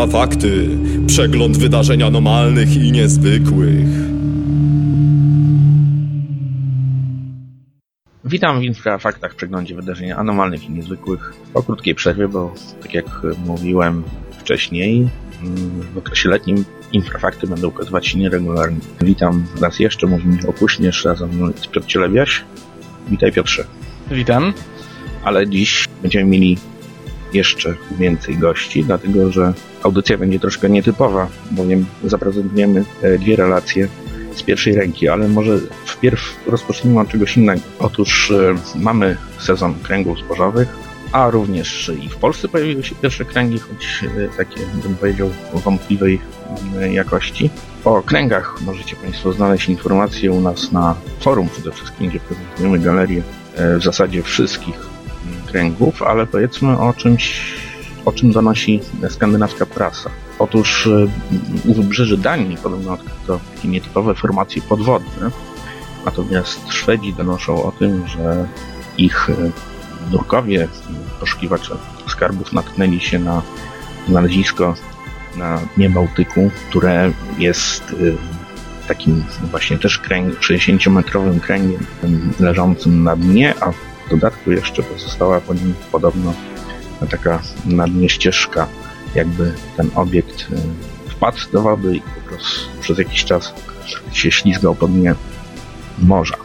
Infrafakty. Przegląd wydarzeń anomalnych i niezwykłych. Witam w Infrafaktach, przeglądzie wydarzeń anomalnych i niezwykłych. Po krótkiej przerwie, bo tak jak mówiłem wcześniej, w okresie letnim Infrafakty będą ukazywać się nieregularnie. Witam raz jeszcze, mówi Michał Kuśnierz, razem z Piotr Cielebiaś. Witaj Piotrze. Witam. Ale dziś będziemy mieli jeszcze więcej gości, dlatego że audycja będzie troszkę nietypowa, bowiem zaprezentujemy e, dwie relacje z pierwszej ręki, ale może wpierw rozpocznijmy od czegoś innego. Otóż e, mamy sezon kręgów zbożowych, a również i w Polsce pojawiły się pierwsze kręgi, choć e, takie, bym powiedział, wątpliwej jakości. O kręgach możecie Państwo znaleźć informacje u nas na forum przede wszystkim, gdzie prezentujemy galerię w zasadzie wszystkich kręgów, ale powiedzmy o czymś, o czym donosi skandynawska prasa. Otóż e, u wybrzeży Danii podobno odkryto takie nietypowe formacje podwodne, natomiast Szwedzi donoszą o tym, że ich e, nurkowie, poszukiwacze skarbów natknęli się na znalezisko na dnie Bałtyku, które jest e, takim właśnie też kręg, 60-metrowym kręgiem leżącym na dnie, a w dodatku jeszcze pozostała po nim podobno taka na dnie ścieżka, jakby ten obiekt e, wpadł do wody i po prostu przez jakiś czas się ślizgał po dnie morza.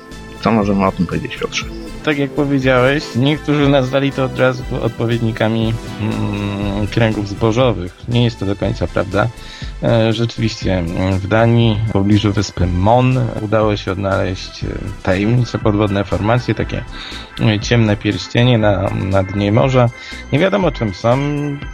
Co możemy o tym powiedzieć, Piotrze? Tak jak powiedziałeś, niektórzy nazwali to od razu odpowiednikami mm, kręgów zbożowych. Nie jest to do końca prawda. E, rzeczywiście w Danii, w pobliżu wyspy Mon, udało się odnaleźć e, tajemnicze podwodne formacje, takie e, ciemne pierścienie na, na dnie morza. Nie wiadomo czym są.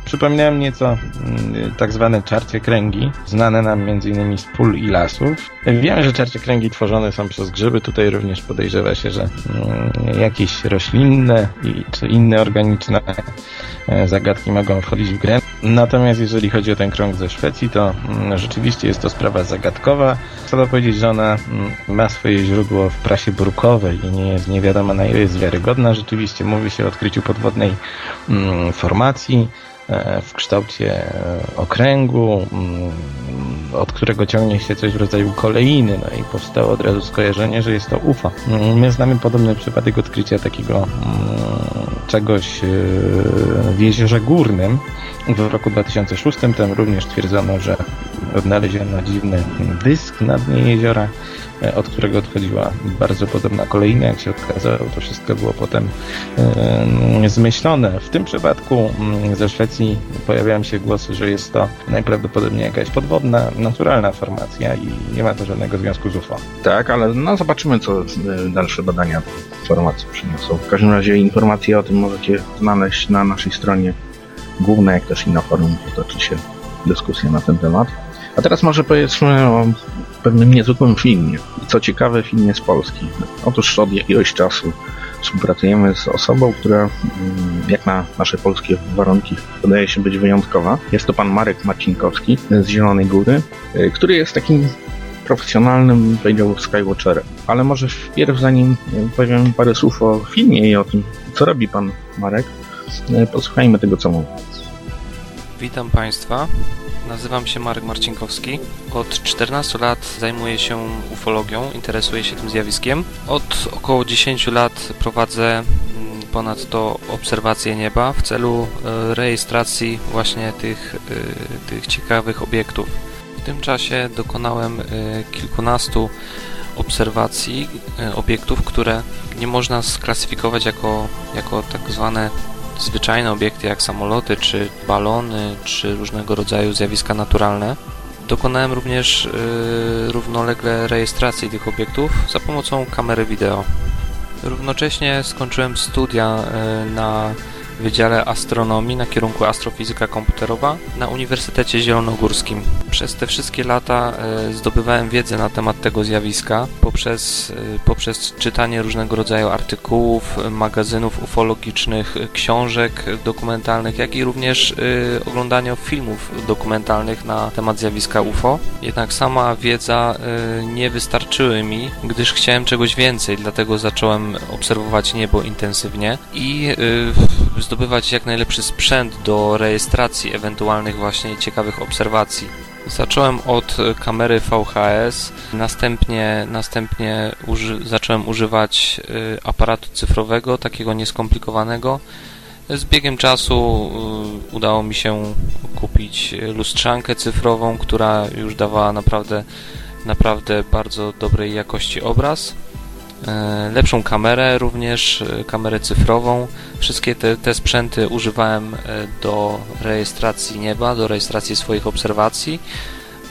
Przypominają nieco mm, tak zwane czarcie kręgi, znane nam m.in. z pól i lasów. Wiemy, że czarcie kręgi tworzone są przez grzyby. Tutaj również podejrzewa się, że mm, jakieś roślinne czy inne organiczne zagadki mogą wchodzić w grę. Natomiast jeżeli chodzi o ten krąg ze Szwecji, to mm, rzeczywiście jest to sprawa zagadkowa. Trzeba powiedzieć, że ona mm, ma swoje źródło w prasie brukowej i nie jest nie wiadomo na ile jest wiarygodna. Rzeczywiście mówi się o odkryciu podwodnej mm, formacji e, w kształcie e, okręgu, od którego ciągnie się coś w rodzaju kolejny, no i powstało od razu skojarzenie, że jest to UFO. My znamy podobny przypadek odkrycia takiego czegoś e, w jeziorze górnym, w roku 2006 tam również twierdzono, że odnaleziono dziwny dysk na dnie jeziora, e, od którego odchodziła bardzo podobna kolejna. Jak się okazało, to wszystko było potem e, zmyślone. W tym przypadku mm, ze Szwecji pojawiają się głosy, że jest to najprawdopodobniej jakaś podwodna, naturalna formacja i nie ma to żadnego związku z UFO. Tak, ale no zobaczymy, co e, dalsze badania formacji przyniosą. W każdym razie informacje o tym możecie znaleźć na naszej stronie główne, jak też i na forum toczy się dyskusja na ten temat. A teraz może powiedzmy o pewnym niezwykłym filmie. I co ciekawe, filmie z Polski. Otóż od jakiegoś czasu współpracujemy z osobą, która mm, jak na nasze polskie warunki wydaje się być wyjątkowa. Jest to pan Marek Marcinkowski z Zielonej Góry, y, który jest takim profesjonalnym, powiedziałbym, skywatcherem. Ale może wpierw, zanim powiem parę słów o filmie i o tym, co robi pan Marek, y, posłuchajmy tego, co mówi. Witam Państwa. Nazywam się Marek Marcinkowski. Od 14 lat zajmuję się ufologią, interesuję się tym zjawiskiem. Od około 10 lat prowadzę mm, ponadto obserwacje nieba w celu e, rejestracji właśnie tych, e, tych ciekawych obiektów. W tym czasie dokonałem e, kilkunastu obserwacji obiektów, które nie można sklasyfikować jako, jako tak zwane zwyczajne obiekty jak samoloty, czy balony, czy różnego rodzaju zjawiska naturalne. Dokonałem również yy, równolegle rejestracji tych obiektów za pomocą kamery wideo. Równocześnie skończyłem studia yy, na Wydziale Astronomii na kierunku Astrofizyka Komputerowa na Uniwersytecie Zielonogórskim. Przez te wszystkie lata e, zdobywałem wiedzę na temat tego zjawiska poprzez, e, poprzez czytanie różnego rodzaju artykułów, magazynów ufologicznych, książek dokumentalnych, jak i również e, oglądania filmów dokumentalnych na temat zjawiska UFO. Jednak sama wiedza nie wystarczyły mi, gdyż chciałem czegoś więcej, dlatego zacząłem obserwować niebo intensywnie i zdobywać jak najlepszy sprzęt do rejestracji ewentualnych właśnie ciekawych obserwacji. Zacząłem od kamery VHS, następnie, następnie uży zacząłem używać y, aparatu cyfrowego, takiego nieskomplikowanego. Z biegiem czasu y, udało mi się kupić lustrzankę cyfrową, która już dawała naprawdę, naprawdę bardzo dobrej jakości obraz. E, lepszą kamerę również, e, kamerę cyfrową. Wszystkie te, te sprzęty używałem e, do rejestracji nieba, do rejestracji swoich obserwacji.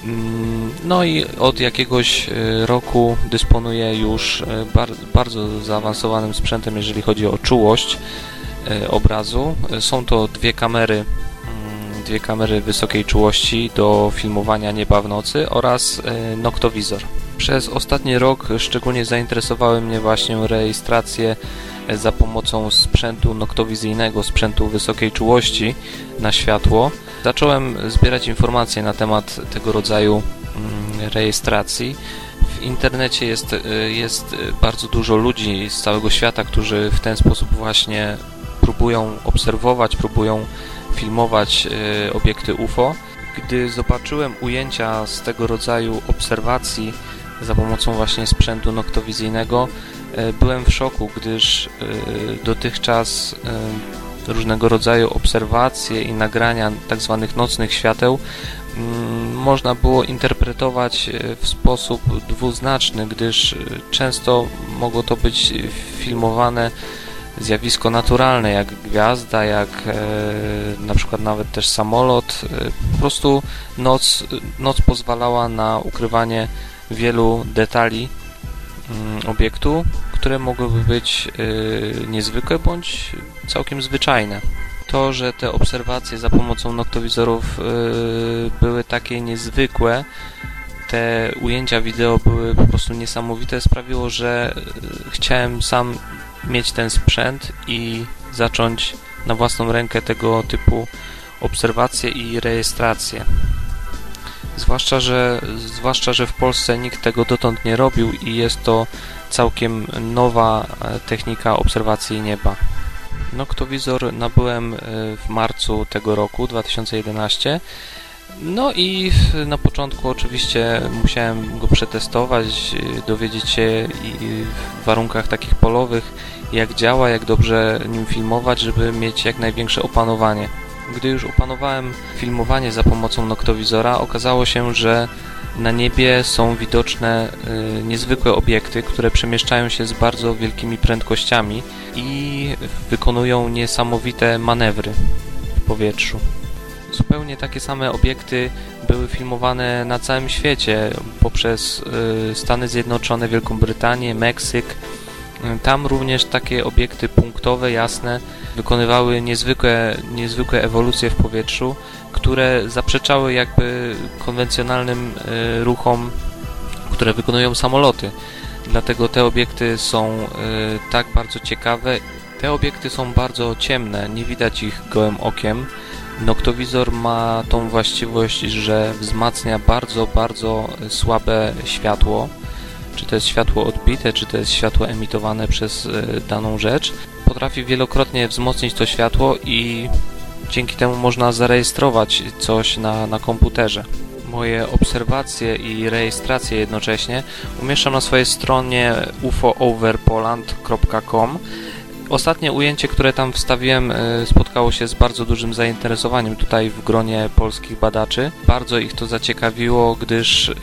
Mm, no i od jakiegoś roku dysponuję już bar bardzo zaawansowanym sprzętem, jeżeli chodzi o czułość obrazu. Są to dwie kamery, mm, dwie kamery wysokiej czułości do filmowania nieba w nocy oraz noktowizor. Przez ostatni rok szczególnie zainteresowały mnie właśnie rejestracje za pomocą sprzętu noktowizyjnego, sprzętu wysokiej czułości na światło. Zacząłem zbierać informacje na temat tego rodzaju mm, rejestracji. W internecie jest, jest bardzo dużo ludzi z całego świata, którzy w ten sposób właśnie próbują obserwować, próbują filmować e, obiekty UFO. Gdy zobaczyłem ujęcia z tego rodzaju obserwacji, za pomocą właśnie sprzętu noktowizyjnego. E, byłem w szoku, gdyż e, dotychczas e, różnego rodzaju obserwacje i nagrania tzw. Tak nocnych świateł mm, można było interpretować w sposób dwuznaczny, gdyż często mogło to być filmowane zjawisko naturalne, jak gwiazda, jak e, na przykład nawet też samolot. Po prostu noc, noc pozwalała na ukrywanie wielu detali mm, obiektu, które mogłyby być y, niezwykłe bądź całkiem zwyczajne. To, że te obserwacje za pomocą noktowizorów y, były takie niezwykłe, te ujęcia wideo były po prostu niesamowite, sprawiło, że y, chciałem sam mieć ten sprzęt i zacząć na własną rękę tego typu obserwacje i rejestracje. Zwłaszcza że, zwłaszcza, że w Polsce nikt tego dotąd nie robił i jest to całkiem nowa e, technika obserwacji nieba. Noktowizor nabyłem e, w marcu tego roku, 2011. No i na początku oczywiście musiałem go przetestować, e, dowiedzieć się w warunkach takich polowych, jak działa, jak dobrze nim filmować, żeby mieć jak największe opanowanie. Gdy już opanowałem filmowanie za pomocą noktowizora, okazało się, że na niebie są widoczne y, niezwykłe obiekty, które przemieszczają się z bardzo wielkimi prędkościami i wykonują niesamowite manewry w powietrzu. Zupełnie takie same obiekty były filmowane na całym świecie poprzez y, Stany Zjednoczone, Wielką Brytanię, Meksyk, tam również takie obiekty punktowe, jasne, wykonywały niezwykłe, niezwykłe ewolucje w powietrzu, które zaprzeczały jakby konwencjonalnym e, ruchom, które wykonują samoloty. Dlatego te obiekty są e, tak bardzo ciekawe. Te obiekty są bardzo ciemne, nie widać ich gołym okiem. Noktowizor ma tą właściwość, że wzmacnia bardzo, bardzo słabe światło czy to jest światło odbite, czy to jest światło emitowane przez e, daną rzecz, potrafi wielokrotnie wzmocnić to światło i dzięki temu można zarejestrować coś na, na komputerze. Moje obserwacje i rejestracje jednocześnie umieszczam na swojej stronie ufooverpoland.com Ostatnie ujęcie, które tam wstawiłem, e, spotkało się z bardzo dużym zainteresowaniem tutaj w gronie polskich badaczy. Bardzo ich to zaciekawiło, gdyż e,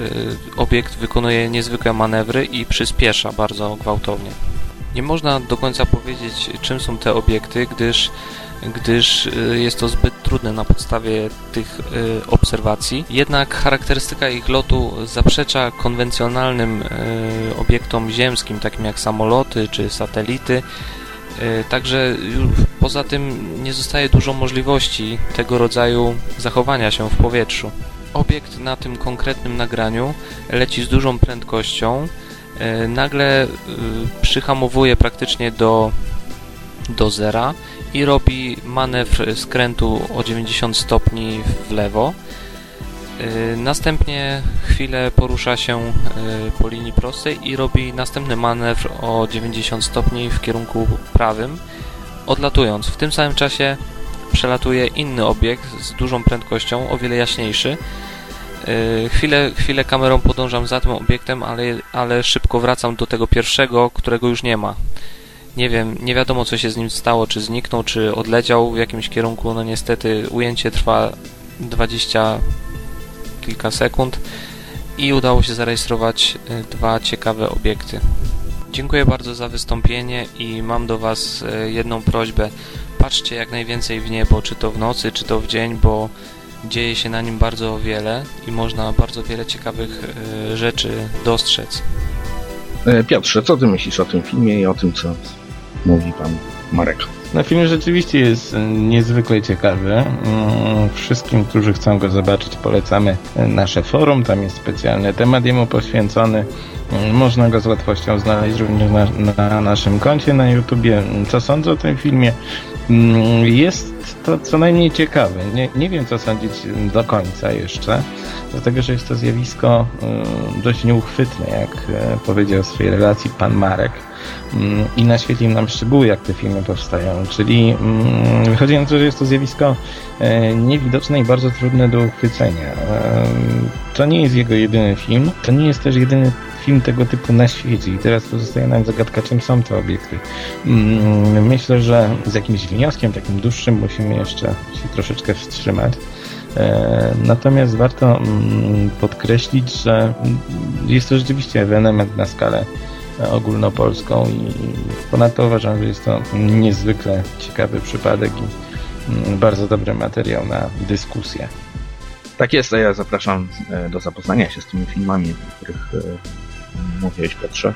obiekt wykonuje niezwykłe manewry i przyspiesza bardzo gwałtownie. Nie można do końca powiedzieć, czym są te obiekty, gdyż gdyż e, jest to zbyt trudne na podstawie tych obserwacji. Jednak charakterystyka ich lotu zaprzecza konwencjonalnym obiektom ziemskim, takim jak samoloty czy satelity, także poza tym nie zostaje dużo możliwości tego rodzaju zachowania się w powietrzu. Obiekt na tym konkretnym nagraniu leci z dużą prędkością, e, nagle e, przyhamowuje praktycznie do, do zera i robi manewr skrętu o 90 stopni w lewo następnie chwilę porusza się y, po linii prostej i robi następny manewr o 90 stopni w kierunku prawym. odlatując. W tym samym czasie przelatuje inny obiekt z dużą prędkością, o wiele jaśniejszy. Yy, Chwilę, chwilę kamerą podążam za tym obiektem, ale, ale szybko wracam do tego pierwszego, którego już nie ma. Nie wiem, nie wiadomo co się z nim stało, czy zniknął, czy odleciał w jakimś kierunku. No niestety ujęcie trwa 20 kilka sekund i udało się zarejestrować y, dwa ciekawe obiekty. Dziękuję bardzo za wystąpienie i mam do Was y, jedną prośbę. Patrzcie jak najwięcej w niebo, czy to w nocy, czy to w dzień, bo dzieje się na nim bardzo wiele i można bardzo wiele ciekawych y, rzeczy dostrzec. E, Piotrze, co ty myślisz o tym filmie i o tym, co mówi pan Marek? No film rzeczywiście jest e, niezwykle ciekawy. Mm, Wszystkim, którzy chcą go zobaczyć, polecamy e, nasze forum. Tam jest specjalny temat jemu poświęcony. Mm, Można go z łatwością znaleźć również na, na naszym koncie na YouTubie. Co sądzę o tym filmie? Mm, To co najmniej ciekawe. Nie, nie wiem, co sądzić do końca jeszcze, dlatego że jest to zjawisko y, dość nieuchwytne, jak e, powiedział w swojej relacji pan Marek. Mm, i naświetlił nam szczegóły, jak te filmy powstają. Czyli mm, wychodzi na to, że jest to zjawisko e, niewidoczne i bardzo trudne do uchwycenia. E, To nie jest jego jedyny film, to nie jest też jedyny film tego typu na świecie i teraz pozostaje nam zagadka, czym są te obiekty. Mm, Myślę, że z jakimś wnioskiem takim dłuższym musimy jeszcze się troszeczkę wstrzymać. E, Natomiast warto mm, podkreślić, że jest to rzeczywiście ewenement na skalę ogólnopolską i ponadto uważam, że jest to niezwykle ciekawy przypadek i mm, bardzo dobry materiał na dyskusję. Tak jest, ja zapraszam e, do zapoznania się z tymi filmami, o których e, mówiłeś Piotrze,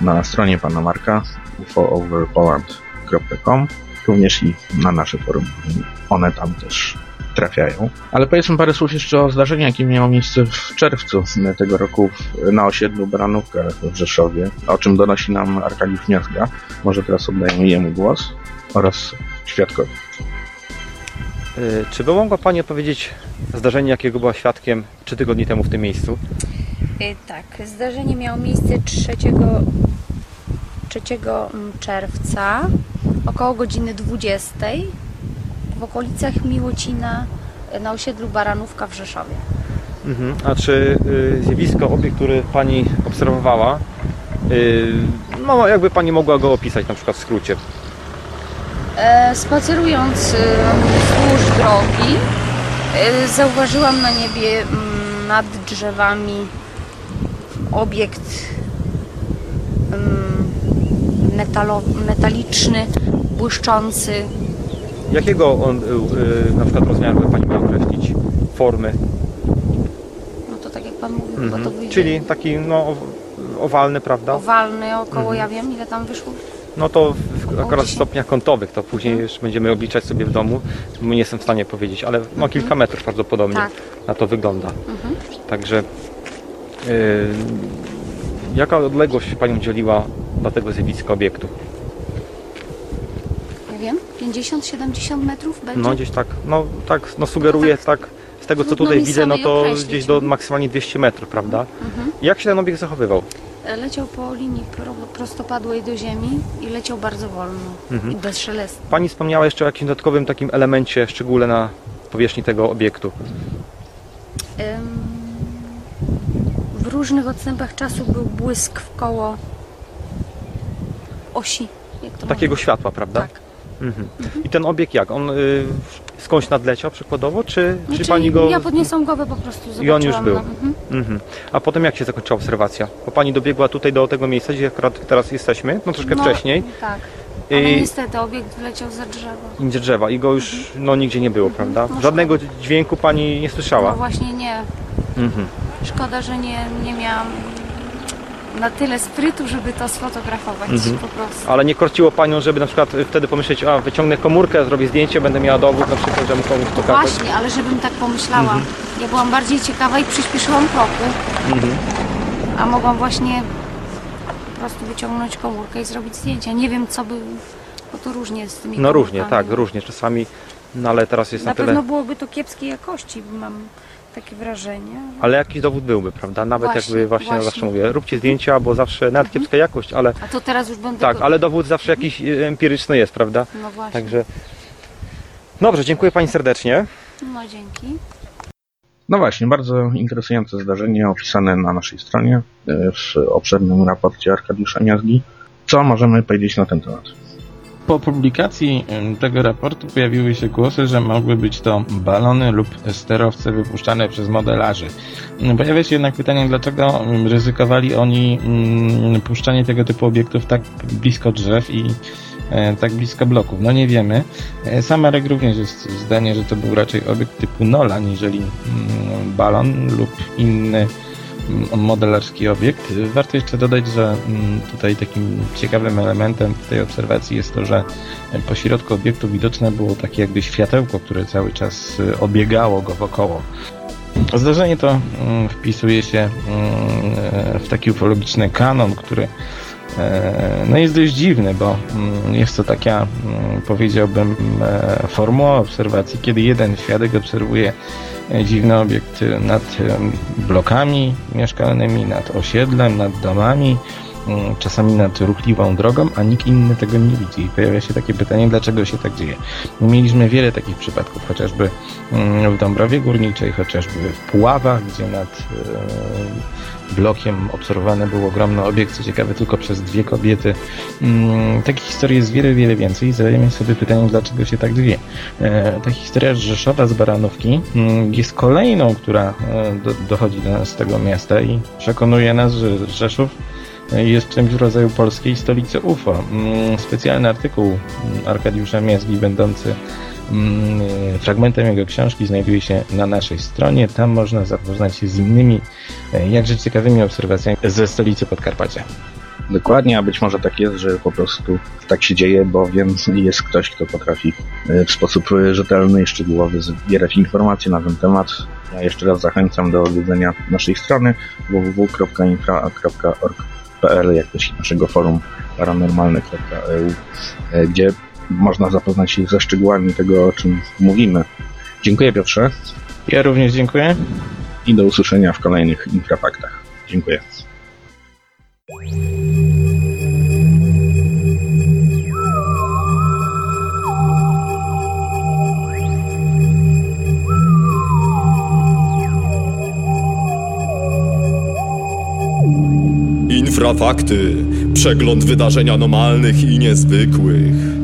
na stronie pana Marka ufooverpoland.com również i na nasze forum. One tam też trafiają. Ale powiedzmy parę słów jeszcze o zdarzeniu, jakie miało miejsce w czerwcu tego roku na osiedlu Baranówka w Rzeszowie, o czym donosi nam Arkadiusz Miazga. Może teraz oddajemy jemu głos oraz świadkowi. Y, Czy by mogła Pani opowiedzieć zdarzenie, jakiego była świadkiem trzy tygodnie temu w tym miejscu? Y, Tak, zdarzenie miało miejsce 3, 3 mm, czerwca około godziny 20 w okolicach Miłocina y, na osiedlu Baranówka w Rzeszowie. Mhm. A czy y, zjawisko, obiekt, który Pani obserwowała, y, no jakby Pani mogła go opisać na przykład w skrócie? E, Spacerując y, wzdłuż drogi, y, zauważyłam na niebie mm, nad drzewami obiekt mm, metalo, metaliczny, błyszczący. Jakiego on y, na przykład rozmiaru by Pani miała określić? Formy? No to tak jak Pan mówił, Mhm. chyba to wyjdzie. Czyli taki no, ow- owalny, prawda? owalny około, Mhm. ja wiem ile tam wyszło. No to w, akurat w 10. stopniach kątowych, to później Mhm. już będziemy obliczać sobie w domu. Nie jestem w stanie powiedzieć, ale no kilka metrów prawdopodobnie Tak. na to wygląda. Mhm. Także yy, jaka odległość Pani udzieliła dla tego zjawiska obiektu? Nie wiem, 50-70 metrów będzie? No gdzieś tak, no tak, no sugeruję tak tak, z tego co trudno tutaj mi widzę, no samej to określić, gdzieś do maksymalnie 200 metrów, prawda? Mhm. Jak się ten obiekt zachowywał? E, Leciał po linii pro, prostopadłej do ziemi i leciał bardzo wolno Mhm. i bezszelestnie. Pani wspomniała jeszcze o jakimś dodatkowym takim elemencie, szczególe na powierzchni tego obiektu. W różnych odstępach czasu był błysk w koło osi. Takiego można? światła, prawda? Tak. Mhm. I ten obiekt jak? On y, skądś nadleciał przykładowo, czy, czy Znaczy, Pani go... Ja podniosłam głowę po prostu. I on już był. go. Mhm. Mhm. A potem jak się zakończyła obserwacja? Bo Pani dobiegła tutaj do tego miejsca, gdzie akurat teraz jesteśmy, no troszkę No, wcześniej, Tak. Ale i, niestety obiekt wleciał za drzewo. i drzewa i go już no, nigdzie nie było, prawda? No Żadnego dźwięku Pani nie No słyszała. właśnie nie. Mhm. Szkoda, że nie, nie miałam na tyle sprytu, żeby to sfotografować Mhm. po prostu. Ale nie korciło Panią, żeby na przykład wtedy pomyśleć, a wyciągnę komórkę, zrobię zdjęcie, będę miała dowód na przykład, że mu komuś pokazać. Właśnie, ale żebym tak pomyślała. Mhm. Ja byłam bardziej ciekawa i przyspieszyłam kroku, Mhm. a mogłam właśnie po prostu wyciągnąć komórkę i zrobić zdjęcia. Nie wiem, co by... Bo to różnie z tymi No różnie, tak, różnie czasami, no ale teraz jest na, Na tyle... pewno byłoby to kiepskiej jakości, bo mam takie wrażenie. Ale jakiś dowód byłby, prawda? Nawet Właśnie, jakby właśnie, właśnie. zawsze mówię, róbcie zdjęcia, bo zawsze nawet kiepska jakość, ale A to teraz już będę... tak, go- ale dowód zawsze jakiś e, empiryczny jest, prawda? No właśnie. Także. Dobrze, dziękuję Pani serdecznie. No dzięki. No właśnie, bardzo interesujące zdarzenie opisane na naszej stronie e, w obszernym raporcie Arkadiusza Miazgi. Co możemy powiedzieć na ten temat? Po publikacji tego raportu pojawiły się głosy, że mogły być to balony lub sterowce wypuszczane przez modelarzy. Mm, Pojawia się jednak pytanie, dlaczego mm, ryzykowali oni mm, puszczanie tego typu obiektów tak blisko drzew i e, tak blisko bloków. No nie wiemy. E, Sam Marek również jest zdanie, że to był raczej obiekt typu Nola, niżeli balon lub inny modelarski obiekt. Warto jeszcze dodać, że tutaj takim ciekawym elementem tej obserwacji jest to, że po środku obiektu widoczne było takie jakby światełko, które cały czas y, obiegało go wokoło. Zdarzenie to mm, wpisuje się mm, w taki ufologiczny kanon, który e, no jest dość dziwny, bo mm, jest to taka, powiedziałbym, e, formuła obserwacji, kiedy jeden świadek obserwuje e, dziwny obiekt nad blokami mieszkalnymi, nad osiedlem, nad domami, czasami nad ruchliwą drogą, a nikt inny tego nie widzi. I pojawia się takie pytanie, dlaczego się tak dzieje. Mieliśmy wiele takich przypadków, chociażby mm, w Dąbrowie Górniczej, chociażby w Puławach, gdzie nad e, blokiem obserwowany był ogromny obiekt, co ciekawe tylko przez dwie kobiety. Mm, Takich historii jest wiele, wiele więcej i zadajemy sobie pytanie, dlaczego się tak dzieje. E, Ta historia Rzeszowa, z Baranówki mm, jest kolejną, która e, do, dochodzi do nas z tego miasta i przekonuje nas, że Rzeszów jest czymś w rodzaju polskiej stolicy UFO. Mm, Specjalny artykuł mm, Arkadiusza Miazgi, będący mm, fragmentem jego książki, znajduje się na naszej stronie. Tam można zapoznać się z innymi, e, jakże ciekawymi obserwacjami ze stolicy Podkarpacia. Dokładnie, a być może tak jest, że po prostu tak się dzieje, bowiem jest ktoś, kto potrafi e, w sposób e, rzetelny i szczegółowy zbierać informacje na ten temat. Ja jeszcze raz zachęcam do odwiedzenia naszej strony www.infra.org.pl, jak też i naszego forum paranormalne.eu, e, gdzie można zapoznać się ze szczegółami tego, o czym mówimy. Dziękuję Piotrze Ja również dziękuję. i do usłyszenia w kolejnych infrafaktach. Dziękuję. Infrafakty. Przegląd wydarzeń anomalnych i niezwykłych.